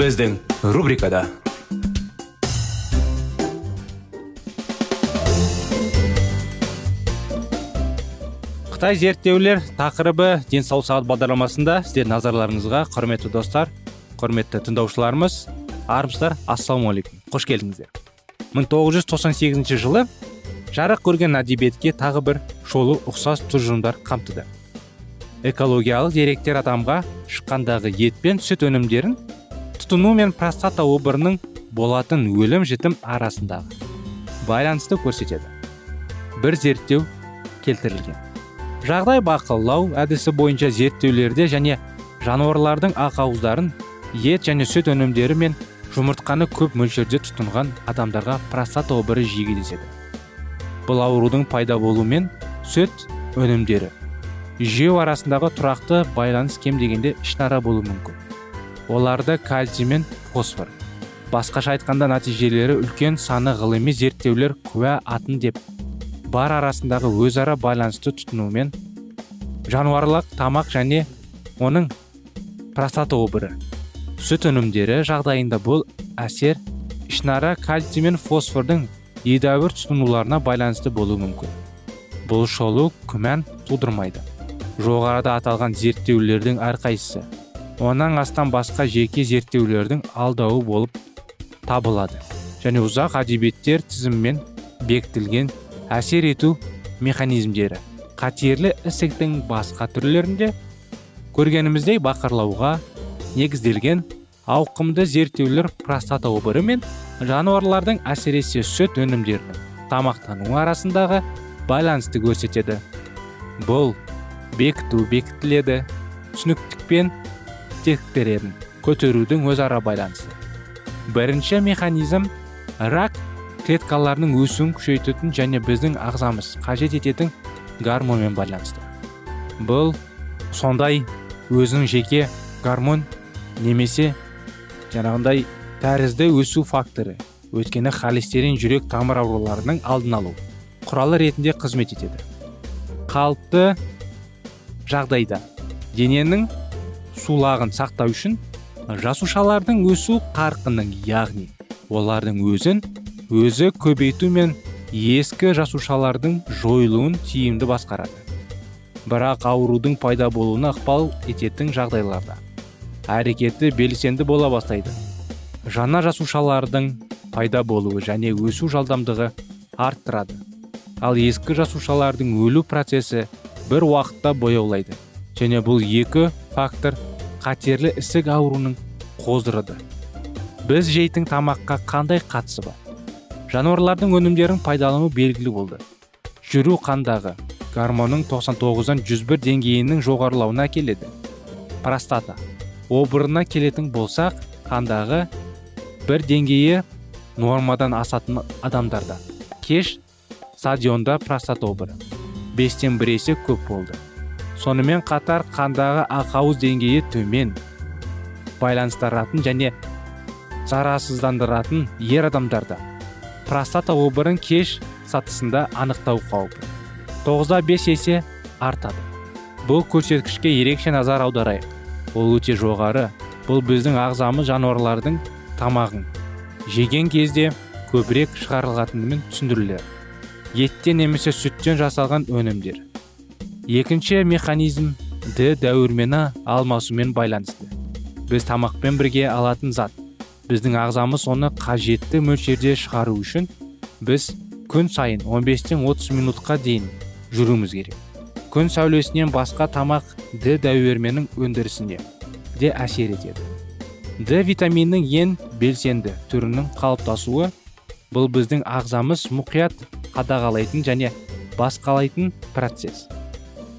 Біздің рубрикада қытай зерттеулер тақырыбы денсаулық сағат бағдарламасында сіздер назарларыңызға құрметті достар құрметті тыңдаушыларымыз армысыздар ассалаумағалейкум қош келдіңіздер. 1998 жылы жарық көрген әдебиетке тағы бір шолу ұқсас тұжырымдар қамтыды. Экологиялық деректер адамға шыққандағы ет пен сүт өнімдерін тұтыну мен простата обырының болатын өлім жітім арасындағы байланысты көрсетеді. Бір зерттеу келтірілген. Жағдай бақылау әдісі бойынша зерттеулерде және жануарлардың ақауыздарын ет және сүт өнімдері мен жұмыртқаны көп мөлшерде тұтынған адамдарға простата обыры жиі кездеседі бұл аурудың пайда болуымен сүт өнімдері жеу арасындағы тұрақты байланыс кем дегенде ішінара болуы мүмкін. Оларды кальций мен фосфор. Басқаша айтқанда нәтижелері үлкен саны ғылыми зерттеулер куә атын деп бар арасындағы өзара байланысты тұтынумен жануарлық тамақ және оның простата обыры. Сүт өнімдері жағдайында бұл әсер ішінара кальций мен фосфордың едәуір тұтынуларына байланысты болуы мүмкін. Бұл шолу күмән тудырмайды. Жоғарыда аталған зерттеулердің әрқайсысы оннан астам басқа жеке зерттеулердің алдауы болып табылады. Және ұзақ әдебиеттер тізіммен бекітілген әсер ету механизмдері. Қатерлі ісіктің басқа түрлерінде көргеніміздей бақырлауға негізделген ауқымды зерттеулер простата обыры мен жануарлардың әсіресе сүт өнімдерінің тамақтануы арасындағы байланысты көрсетеді. Бұл бекіту бекітіледі. Түсініктік пен тектіктерін көтерудің өзара байланысы. Бірінші механизм рак клеткаларының өсуін күшейтетін және біздің ағзамыз қажет ететін гормонмен байланысты. Бұл сондай өзінің жеке гормон немесе жаңағындай тәрізді өсу факторы өйткені холестерин жүрек тамыр ауруларының алдын алу құралы ретінде қызмет етеді. Қалыпты жағдайда дененің сулағын сақтау үшін жасушалардың өсу қарқынын яғни олардың өзін өзі көбейту мен ескі жасушалардың жойылуын тиімді басқарады. Бірақ аурудың пайда болуына ықпал ететін жағдайларда әрекеті белсенді бола бастайды. Жаңа жасушалардың пайда болуы және өсу жылдамдығы арттырады. Ал ескі жасушалардың өлу процесі бір уақытта бояулайды және бұл екі фактор қатерлі ісік ауруының қоздырады біз жейтін тамаққа қандай қатысы бар? Жануарлардың өнімдерін пайдалану белгілі болды. Жүру қандағы гормонның 99-дан 101 деңгейінің жоғарылауына әкеледі простата обырына келетін болсақ қандағы бір деңгейі нормадан асатын адамдарда. Кеш стадионда простата обыры. Бестен бір есе көп болды. Сонымен қатар қандағы ақауыз деңгейі төмен. Байланыстыратын және зарарсыздандыратын ер адамдарда. Простата обырын кеш сатысында анықтау қаупі. Тоғызда бес есе артады. Бұл көрсеткішке ерекше назар аударайық. Ол өте жоғары. Бұл біздің ағзамыз жануарлардың тамағын. Жеген кезде көбірек шығарылатынымен түсіндіріледі. Еттен немесе сүттен жасалған өнімдер. Екінші механизм д дәуірмені алмасумен байланысты. Біз тамақпен бірге алатын зат. Біздің ағзамыз оны қажетті мөлшерде шығару үшін біз күн сайын 15-тен 30 минутқа дейін жүруіміз керек. Күн сәулесінен басқа тамақ д дәруменінің өндірісіне де әсер етеді. Д витаминінің ең белсенді түрінің қалыптасуы бұл біздің ағзамыз мұқият қадағалайтын және басқалайтын процесс.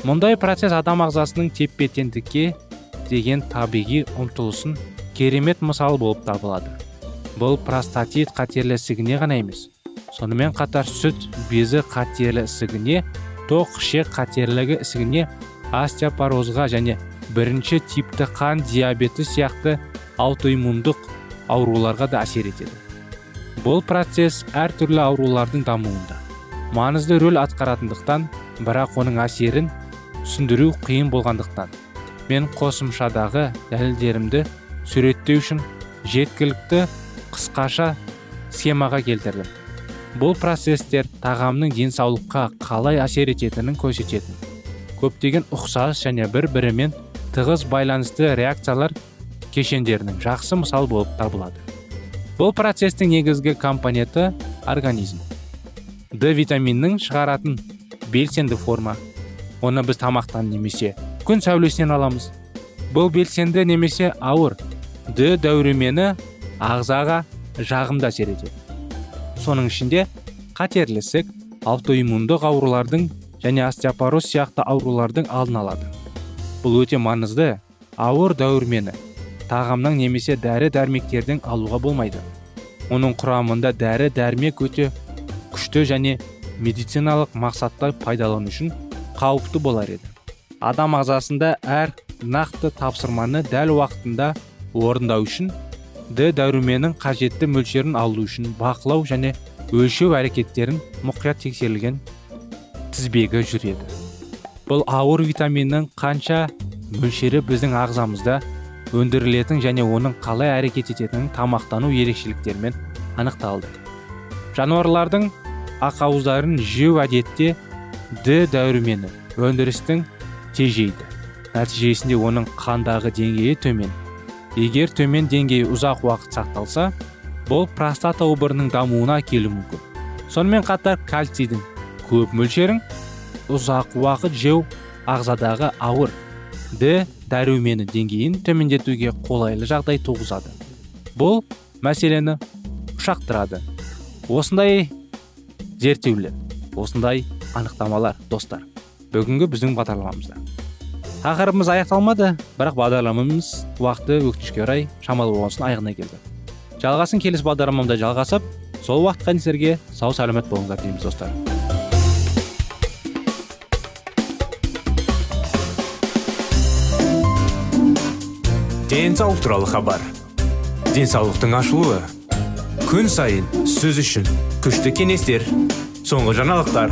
Мұндай процесс адам ағзасының тепе теңдікке деген табиғи ұмтылысын керемет мысал болып табылады. Бұл простатит қатерлі ісігіне ғана емес сонымен қатар сүт безі қатерлі ісігіне тоқ ішек қатерлігі ісігіне остеопорозға және бірінші типті қан диабеті сияқты аутоиммундық ауруларға да әсер етеді. Бұл процесс әртүрлі аурулардың дамуында маңызды рөл атқаратындықтан бірақ оның әсерін түсіндіру қиын болғандықтан мен қосымшадағы дәлелдерімді суреттеу үшін жеткілікті қысқаша схемаға келтірдім. Бұл процесстер тағамның денсаулыққа қалай әсер ететінін көрсететін. Көптеген ұқсас және бір бірімен тығыз байланысты реакциялар кешендерінің жақсы мысал болып табылады. Бұл процестің негізгі компоненті организм. Д витаминінің шығаратын белсенді форма. Оны біз тамақтан немесе күн сәулесінен аламыз. Бұл белсенді немесе ауыр. Д дәрумені ағзаға жағымды әсер етеді соның ішінде қатерлі ісік аутоиммундық аурулардың және остеопороз сияқты аурулардың алдын алады. Бұл өте маңызды ауыр дәрумені тағамнан немесе дәрі дәрмектерден алуға болмайды. Оның құрамында дәрі дәрмек өте күшті және медициналық мақсатта пайдалану үшін қауіпті болар еді. Адам ағзасында әр нақты тапсырманы дәл уақытында орындау үшін д дәруменің қажетті мөлшерін алу үшін бақылау және өлшеу әрекеттерін мұқият тексерілген тізбегі жүреді. Бұл ауыр витаминнің қанша мөлшері біздің ағзамызда өндірілетін және оның қалай әрекет ететінін тамақтану ерекшеліктерімен анықталды. Жануарлардың ақауыздарын жеу әдетте д дәрумені өндірістің тежейді. Нәтижесінде оның қандағы деңгейі төмен. Егер төмен деңгейі ұзақ уақыт сақталса бұл простата обырының дамуына әкелуі мүмкін. Сонымен қатар кальцийдің көп мөлшерін ұзақ уақыт жеу ағзадағы ауыр д дәрумені деңгейін төмендетуге қолайлы жағдай туғызады. Бұл мәселені ұшақтырады осындай зерттеулер осындай анықтамалар достар. Бүгінгі біздің бағдарламамызда. Тақырыбымыз аяқталмады бірақ бағдарламамыз уақыты өкінішке орай шамалы болған соң аяғына келді. Жалғасын келесі бағдарламамда жалғасып сол уақытқа дейін сіздерге сау сәлемет болыңыздар дейміз достар. Денсаулық туралы хабар. Денсаулықтың ашылуы. Күн сайын сөз үшін күшті кеңестер соңғы жаңалықтар.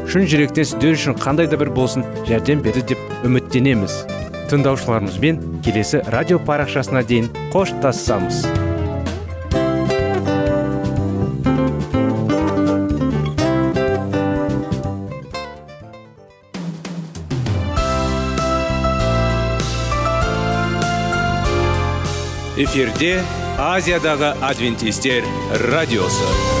шын жүректен сіздер үшін қандай да бір болсын жәрдем берді деп үміттенеміз. Тыңдаушыларымызбен келесі радио парақшасына дейін қоштассамыз эфирде азиядағы адвентистер радиосы.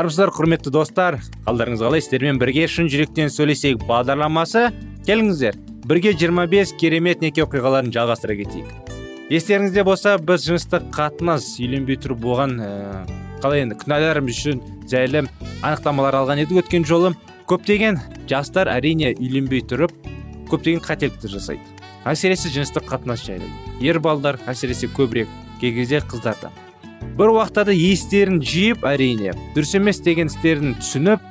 Армысыздар құрметті достар. Қалдарыңыз қалай сіздермен бірге шын жүректен сөйлесейік бағдарламасы. Келіңіздер. Бірге 25 керемет неке оқиғаларын жалғастыра кетейік. Естеріңізде болса біз жыныстық қатынас үйленбей тұрып болған ә, қалай енді күнәларымыз үшін жайлы анықтамалар алған едік өткен жолы. Көптеген жастар әрине үйленбей тұрып көптеген қателіктер жасайды. Әсіресе жыныстық қатынас жайлы. Ер балдар әсіресе көбірек кей кезде қыздарда бір уақыттарда естерін жиып әрине дұрыс емес деген істерін түсініп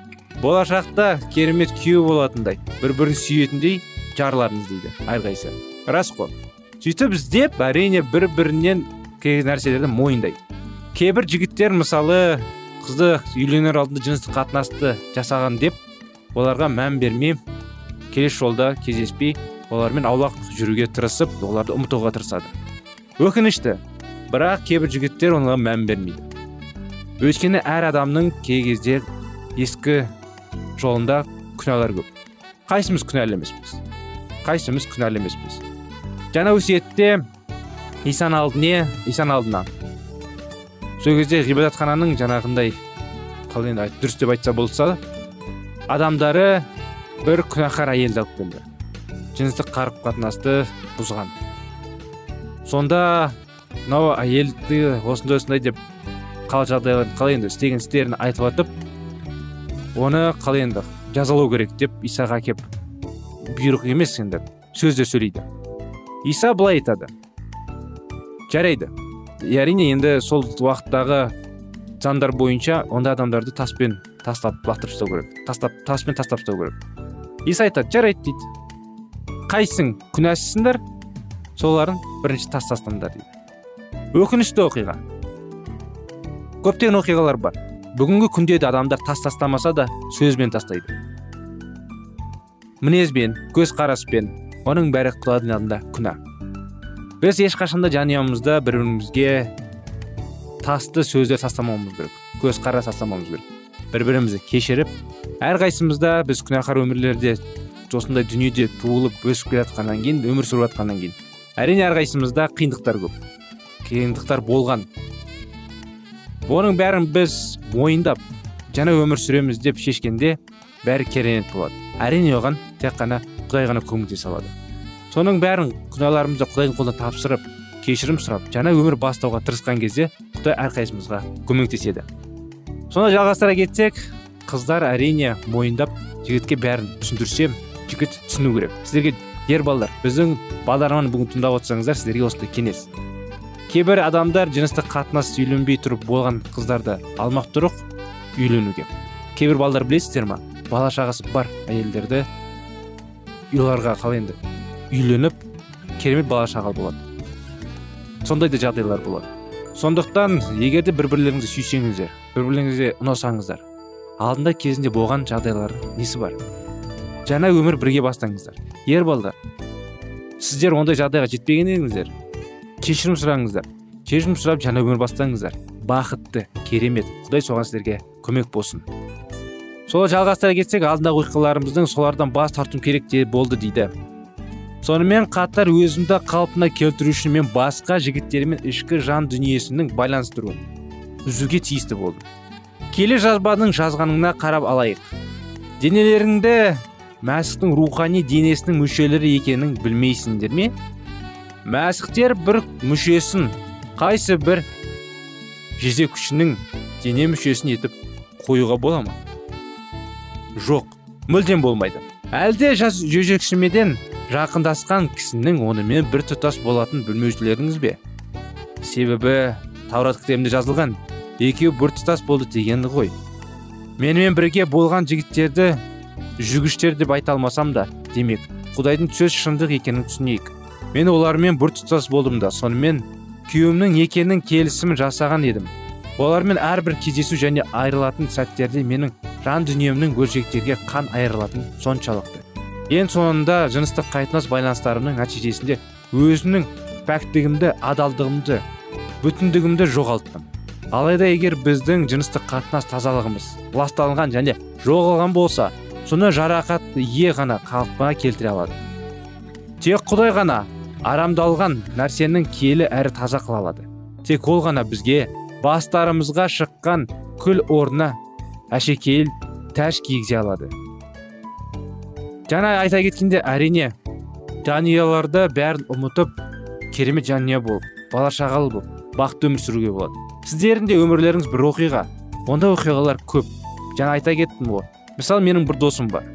болашақта керемет күйеу болатындай бір бірін сүйетіндей жарларыңыз дейді әрқайсысы рас қой. Сөйтіп іздеп әрине бір бірінен кей нәрселерді мойындайды кейбір жігіттер мысалы қызды үйленер алдында жыныстық қатынасты жасаған деп оларға мән бермей келесі жолда кездеспей олармен аулақ жүруге тырысып оларды ұмытуға тырысады. Өкінішті бірақ кейбір жігіттер оған мән бермейді. Өйткені әр адамның кей кезде ескі жолында күнәлар көп. Қайсымыз күнәлі емеспіз? Қайсымыз күнәлі емеспіз? Жаңа өсиетте исаның алдіне исаның алдына. Сол кезде ғибадатхананың жаңағындай қалай енді дұрыс деп айтса болса адамдары бір күнәһар әйелді алып келді. Жыныстық қарым қатынасты бұзған. Сонда мынау әйелді осындай осындай деп қалай жағдайларын қалай енді істеген істерін айтып жатып оны қалай енді жазалау керек деп исаға кеп бұйрық емес енді сөздер сөйлейді. Иса былай айтады. Жарайды. Әрине енді сол уақыттағы заңдар бойынша ондай адамдарды таспен тастап лақтырып тастау керек. Тастап таспен тастап тастау керек. Иса айтады жарайды дейді. Қайсың? Күнәсізсіңдер соларын бірінші тас тастаңдар дейді. Өкінішті оқиға. Көптеген оқиғалар бар. Бүгінгі күнде де адамдар тас тастамаса да сөзбен тастайды. Мінезбен көзқараспен оның бәрі құдайдың алдында күнә. Біз ешқашанда жанұямызда бір бірімізге тасты сөздер тастамауымыз керек көзқарас тастамауымыз керек. Бір бірімізді кешіріп әрқайсымызда біз күнәһар өмірлерде осындай дүниеде туылып өсіп келе жатқаннан кейін өмір сүріп жатқаннан кейін әрине әрқайсымызда қиындықтар көп. Қиындықтар болған. Оның бәрін біз мойындап жаңа өмір сүреміз деп шешкенде бәрі керемет болады. Әрине оған тек қана құдай ғана көмектесе алады соның бәрін күнәларымызды құдайдың қолына тапсырып кешірім сұрап жаңа өмір бастауға тырысқан кезде құдай әрқайсымызға көмектеседі. Соны жалғастыра кетсек қыздар әрине мойындап жігітке бәрін түсіндірсе жігіт түсіну керек. Сіздерге ер балдар біздің бағдарламаны бүгін тыңдап отырсаңыздар сіздерге осындай кеңес. Кейбір адамдар жыныстық қатынас үйленбей тұрып болған қыздарды алмақ тұрық үйленуге. Кейбір балдар білесіздер ма? Бала шағасы бар әйелдерді оларға қалай енді. Үйленіп керемет бала шаға болады. Сондай да жағдайлар болады. Сондықтан егер де бір бірлеріңізді сүйсеңіздер бір бірлеріңізге ұнасаңыздар алдында кезінде болған жағдайлар несі бар? Жаңа өмір бірге бастаңыздар. Ер балдар сіздер ондай жағдайға жетпеген едіңіздер. Кешірім сұраңыздар кешірім сұрап жаңа өмір бастаңыздар. Бақытты керемет. Құдай соған сіздерге көмек болсын. Солай жалғастыра кетсек алдындағы оқиғаларымыздың солардан бас тарту керек те болды дейді. Сонымен қатар өзімді қалпына келтіру үшін мен басқа жігіттермен ішкі жан дүниесінің байланыстыруын үзуге тиісті болдым келе жазбаның жазғанына қарап алайық. Денелеріңді мәсіхтің рухани денесінің мүшелері екенін білмейсіңдер ме? Мәсіхтер бір мүшесін қайсы бір жезек күшінің дене мүшесін етіп қоюға бола ма? Жоқ мүлдем болмайды. Әлде жас жезөкшемеден жақындасқан кісінің онымен бір тұтас болатын білмеушілеріңіз бе? Себебі таурат кітабында жазылған екеуі бір тұтас болды дегені ғой. Менімен бірге болған жігіттерді жүгіштер деп айта алмасам да демек құдайдың сөз шындық екенін түсінейік. Мен олармен бір тұтас болдым да сонымен күйеуімнің екенін келісімін жасаған едім. Олармен әрбір кездесу және айырылатын сәттерде менің жан дүниемнің бөлшектерге қан айырылатын соншалықты. Ең соңында жыныстық қатынас байланыстарымның нәтижесінде өзімнің пәктігімді адалдығымды бүтіндігімді жоғалттым. Алайда егер біздің жыныстық қатынас тазалығымыз ласталған және жоғалған болса соны жарақат ие ғана қалпына келтіре алады. Тек құдай ғана арамдалған нәрсенің киелі әрі таза қыла алады тек ол ғана бізге бастарымызға шыққан күл орнына әшекейіл тәж кигізе алады. Жаңа айта кеткенде әрине жанұяларды бәрін ұмытып керемет жанұя болып бала шағалы болып бақытты өмір сүруге болады. Сіздердің де өмірлеріңіз бір оқиға. Ондай оқиғалар көп. Жаңа айта кеттім ғой. Мысалы менің бір досым бар.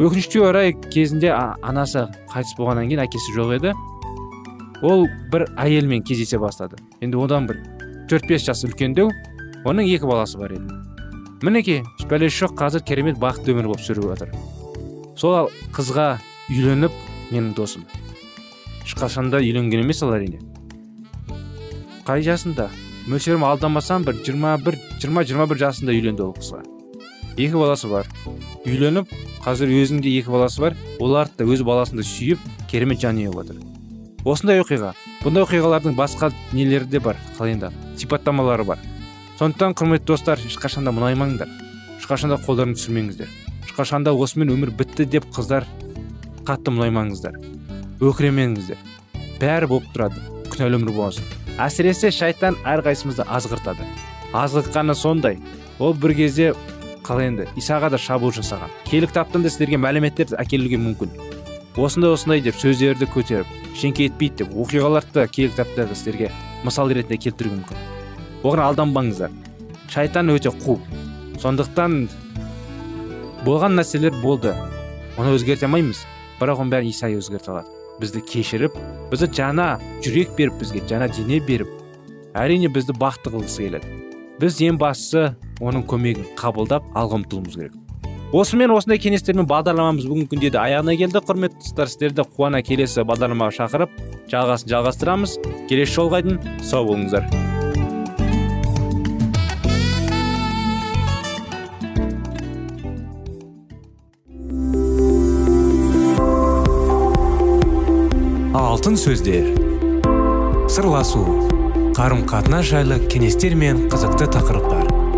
Өкінішке орай кезінде анасы қайтыс болғаннан кейін әкесі жоқ еді. Ол бір әйелмен кездесе бастады. Енді одан бір төрт бес жас үлкендеу оның екі баласы бар еді. Мінекей бәлесі жоқ қазір керемет бақытты өмір болып сүріп жатыр сол қызға үйленіп менің досым. Ешқашан да үйленген емес ол әрине қай жасында? Мөлшерім алдамасам бір жиырма бір жиырма жиырма бір жасында үйленді ол қызға. Екі баласы бар. Үйленіп қазір өзінде екі баласы бар. Оларды да өз баласындай сүйіп керемет жанұя болып жатыр осындай оқиға. Бұндай оқиғалардың басқа нелері де бар қалай енді сипаттамалары бар. Сондықтан құрметті достар ешқашан да мұнаймаңдар. Ешқашан да қолдарыңды түсірмеңіздер. Ешқашан да осымен өмір бітті деп қыздар қатты мұнаймаңыздар. Өкіремеңіздер. Бәрі болып тұрады. Күнәлі өмір болған әсіресе шайтан әрқайсымызды азғыртады. Азғыртқаны сондай. Ол бір кезде қалай енді исаға да шабуыл жасаған. Киелі кітаптан да сіздерге мәліметтер әкелуге мүмкін. Осындай осындай деп сөздерді көтеріп шеңкейтпейді деп оқиғаларды киелі кітапта сіздерге мысал ретінде келтіруі мүмкін. Оған алданбаңыздар. Шайтан өте қу. Сондықтан болған нәрселер болды. Оны өзгерте алмаймыз. Бірақ оның бәрін исай өзгерте алады. Бізді кешіріп бізді жаңа жүрек беріп бізге жаңа дене беріп әрине бізді бақытты қылғысы келеді. Біз ең бастысы оның көмегін қабылдап алға ұмтылуымыз керек. Осымен осындай кеңестермен бағдарламамыз бүгінгі күнде де аяғына келді. Құрметті достар сіздерді қуана келесі бағдарламаға шақырып жалғасын жалғастырамыз. Келесі жолға дейін сау болыңыздар. Алтын сөздер. Сырласу. Қарым қатынас жайлы кеңестер мен қызықты тақырыптар.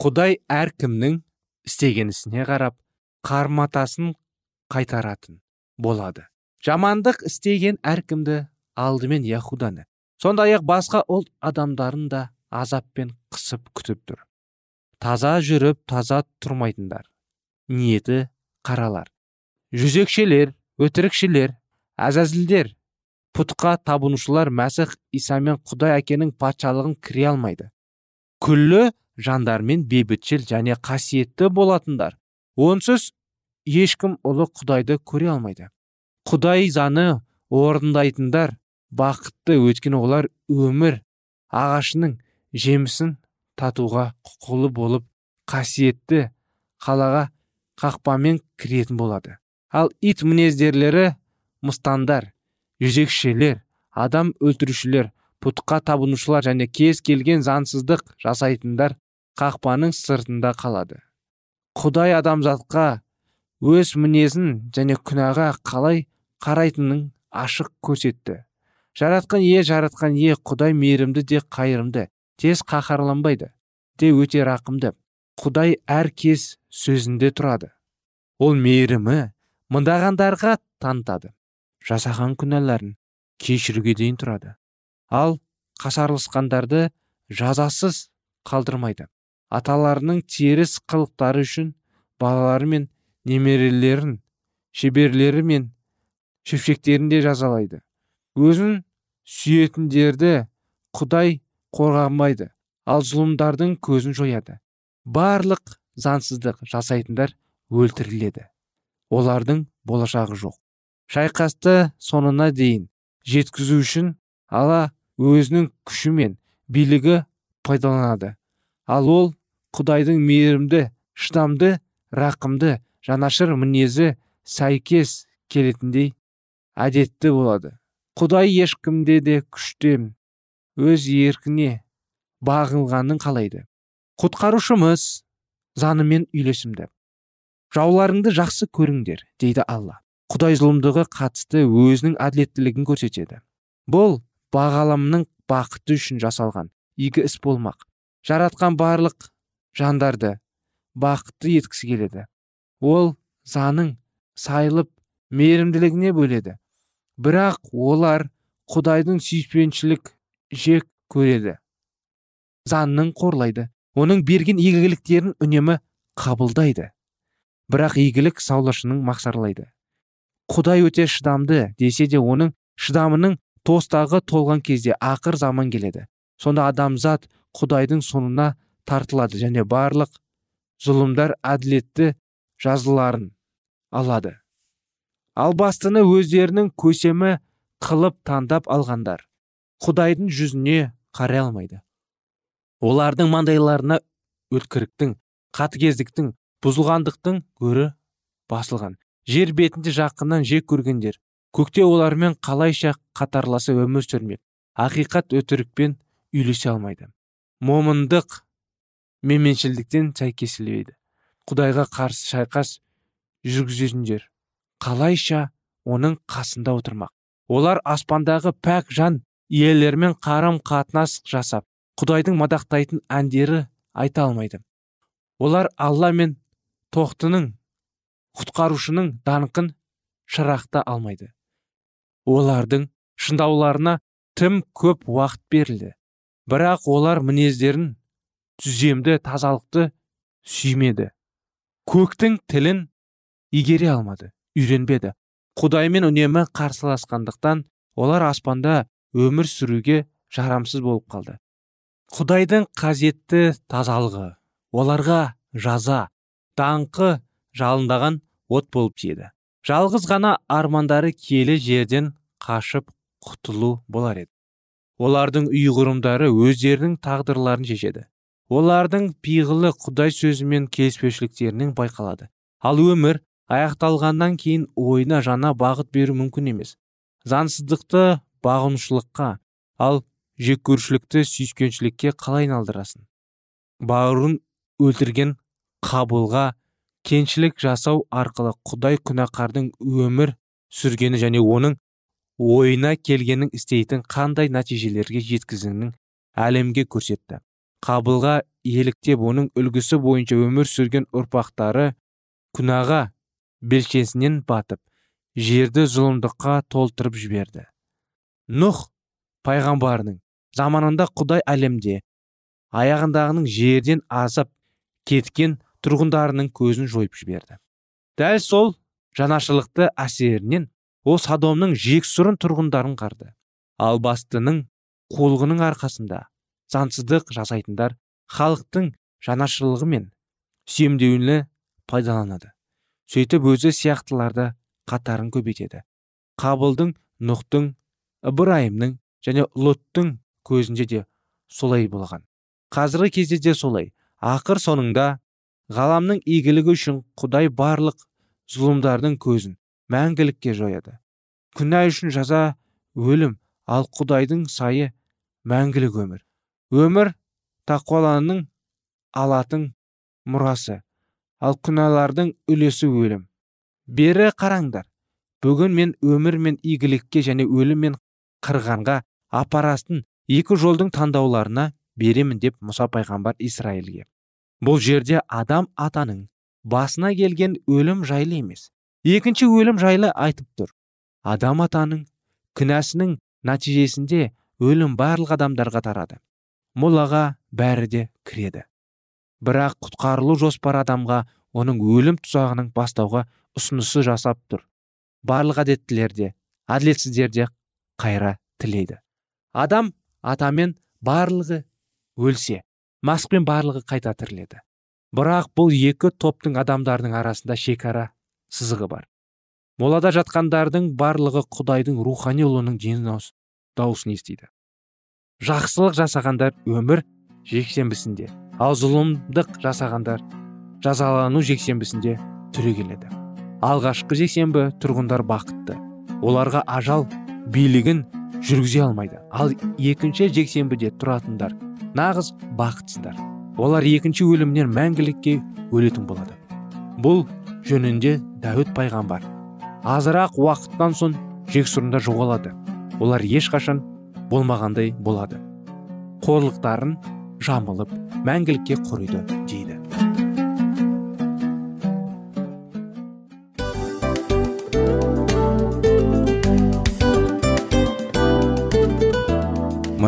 Құдай әркімнің істеген ісіне қарап қарматасын қайтаратын болады. Жамандық істеген әркімді алдымен яхуданы сондай ақ басқа ұлт адамдарын да азаппен қысып күтіп тұр. Таза жүріп таза тұрмайтындар ниеті қаралар. Жүзекшелер өтірікшілер әзәзілдер пұтқа табынушылар мәсіх исамен құдай әкенің патшалығын кіре алмайды. Күллі жандармен бейбітшіл және қасиетті болатындар. Онсыз ешкім ұлы құдайды көре алмайды. Құдай заны орындайтындар бақытты өйткені олар өмір ағашының жемісін татуға құқылы болып қасиетті қалаға қақпамен кіретін болады. Ал ит мінездерлері мыстандар жүзекшелер адам өлтірушілер пұтқа табынушылар және кез келген заңсыздық жасайтындар қақпаның сыртында қалады. Құдай адамзатқа өз мінезін және күнәға қалай қарайтынын ашық көрсетті. Жаратқан ие жаратқан ие құдай мейірімді де қайырымды тез қаһарланбайды де өте рақымды құдай әр кез сөзінде тұрады. Ол мейірімі мыңдағандарға танытады жасаған күнәларын кешіруге дейін тұрады. Ал қасарлысқандарды жазасыз қалдырмайды. Аталарының теріс қылықтары үшін балалары мен немерелерін шеберлері мен шөпшектерін де жазалайды. Өзін сүйетіндерді құдай қорғамайды ал зұлымдардың көзін жояды. Барлық заңсыздық жасайтындар өлтіріледі. Олардың болашағы жоқ. Шайқасты соңына дейін жеткізу үшін ала өзінің күші мен билігі пайдаланады. Ал ол құдайдың мейірімді шыдамды рақымды жанашыр мінезі сәйкес келетіндей әдетті болады. Құдай ешкімде де күштен өз еркіне бағынғанын қалайды. Құтқарушымыз занымен үйлесімді. Жауларыңды жақсы көріңдер дейді алла. Құдай зұлымдығы қатысты өзінің әділеттілігін көрсетеді. Бұл бағаламның бақыты үшін жасалған игі іс болмақ. Жаратқан барлық жандарды бақытты еткісі келеді. Ол заның сайылып мейірімділігіне бөледі. Бірақ олар құдайдың сүйіспеншілік жек көреді. Заңның қорлайды. Оның берген игіліктерін үнемі қабылдайды. Бірақ игілік саулашының мақсарлайды. Құдай өте шыдамды десе де оның шыдамының тостағы толған кезде ақыр заман келеді. Сонда адамзат құдайдың соңына тартылады және барлық зұлымдар әділетті жазыларын алады. Ал бастыны өздерінің көсемі қылып таңдап алғандар. Құдайдың жүзіне қарай алмайды. Олардың маңдайларына өткіріктің қатыгездіктің бұзылғандықтың көрі басылған. Жер бетінде жақыннан жек көргендер көкте олармен қалайша қатарласа өмір сүрмек ақиқат өтірікпен үйлесе алмайды. Момындық менменшілдіктен сәйкеселейді құдайға қарсы шайқас жүргізетіндер қалайша оның қасында отырмақ. Олар аспандағы пәк жан иелерімен қарым қатынас жасап құдайдың мадақтайтын әндері айта алмайды. Олар алла мен тоқтының құтқарушының даңқын шырақта алмайды. Олардың шындауларына тым көп уақыт берілді. Бірақ олар мінездерін түземді тазалықты сүймеді. Көктің тілін игере алмады үйренбеді. Құдаймен үнемі қарсыласқандықтан олар аспанда өмір сүруге жарамсыз болып қалды. Құдайдың қазетті тазалығы оларға жаза даңқы жалындаған от болып тиеді. Жалғыз ғана армандары келі жерден қашып құтылу болар еді. Олардың ұйғырымдары өздерінің тағдырларын шешеді. Олардың пиғылы құдай сөзімен келіспеушіліктерінің байқалады. Ал өмір аяқталғаннан кейін ойына жаңа бағыт беру мүмкін емес. Заңсыздықты бағынушылыққа ал жеккөрушілікті сүйіспеншілікке қалай айналдырасың? Бауырын өлтірген қабылға кеншілік жасау арқылы құдай күнәқардың өмір сүргені және оның ойына келгенін істейтін қандай нәтижелерге жеткізгенін әлемге көрсетті. Қабылға еліктеп оның үлгісі бойынша өмір сүрген ұрпақтары күнәға белшесінен батып жерді зұлымдыққа толтырып жіберді. Нұх пайғамбарының заманында құдай әлемде аяғындағының жерден азап кеткен тұрғындарының көзін жойып жіберді. Дәл сол жанашырлықты әсерінен ол садомның жексұрын тұрғындарын қарды. Ал бастының қулығының арқасында заңсыздық жасайтындар халықтың жанашырлығы мен сүйемдеуіне пайдаланады. Сөйтіп өзі сияқтыларды қатарын көбейтеді. Қабылдың нұқтың ыбырайымның және лоттың көзінде де солай болған. Қазіргі кезде де солай. Ақыр соңында ғаламның игілігі үшін құдай барлық зұлымдардың көзін мәңгілікке жояды. Күнә үшін жаза өлім ал құдайдың сайы мәңгілік өмір. Өмір тақуаланың алатын мұрасы ал күнәлардың үлесі өлім. Бері қараңдар бүгін мен өмір мен игілікке және өлім мен қырғанға апарастын екі жолдың таңдауларына беремін деп мұса пайғамбар израильге бұл жерде адам атаның басына келген өлім жайлы емес екінші өлім жайлы айтып тұр. Адам атаның күнәсінің нәтижесінде өлім барлық адамдарға тарады. Молаға бәрі де кіреді. Бірақ құтқарылу жоспары адамға оның өлім тұзағының бастауға ұсынысы жасап тұр. Барлық әдеттілерде әділетсіздерде қайра тілейді. Адам атамен барлығы өлсе маскпен барлығы қайта тіріледі. Бірақ бұл екі топтың адамдардың арасында шекара сызығы бар. Молада жатқандардың барлығы құдайдың рухани ұлының дауысын естиді. Жақсылық жасағандар өмір жексенбісінде ал зұлымдық жасағандар жазалану жексенбісінде түрегеледі алғашқы жексенбі тұрғындар бақытты. Оларға ажал билігін жүргізе алмайды. Ал екінші жексенбіде тұратындар нағыз бақытсыздар. Олар екінші өлімнен мәңгілікке өлетін болады. Бұл жөнінде дәуіт пайғамбар. Азырақ уақыттан соң жексұрында жоғалады. Олар ешқашан болмағандай болады. Қорлықтарын жамылып мәңгілікке құриды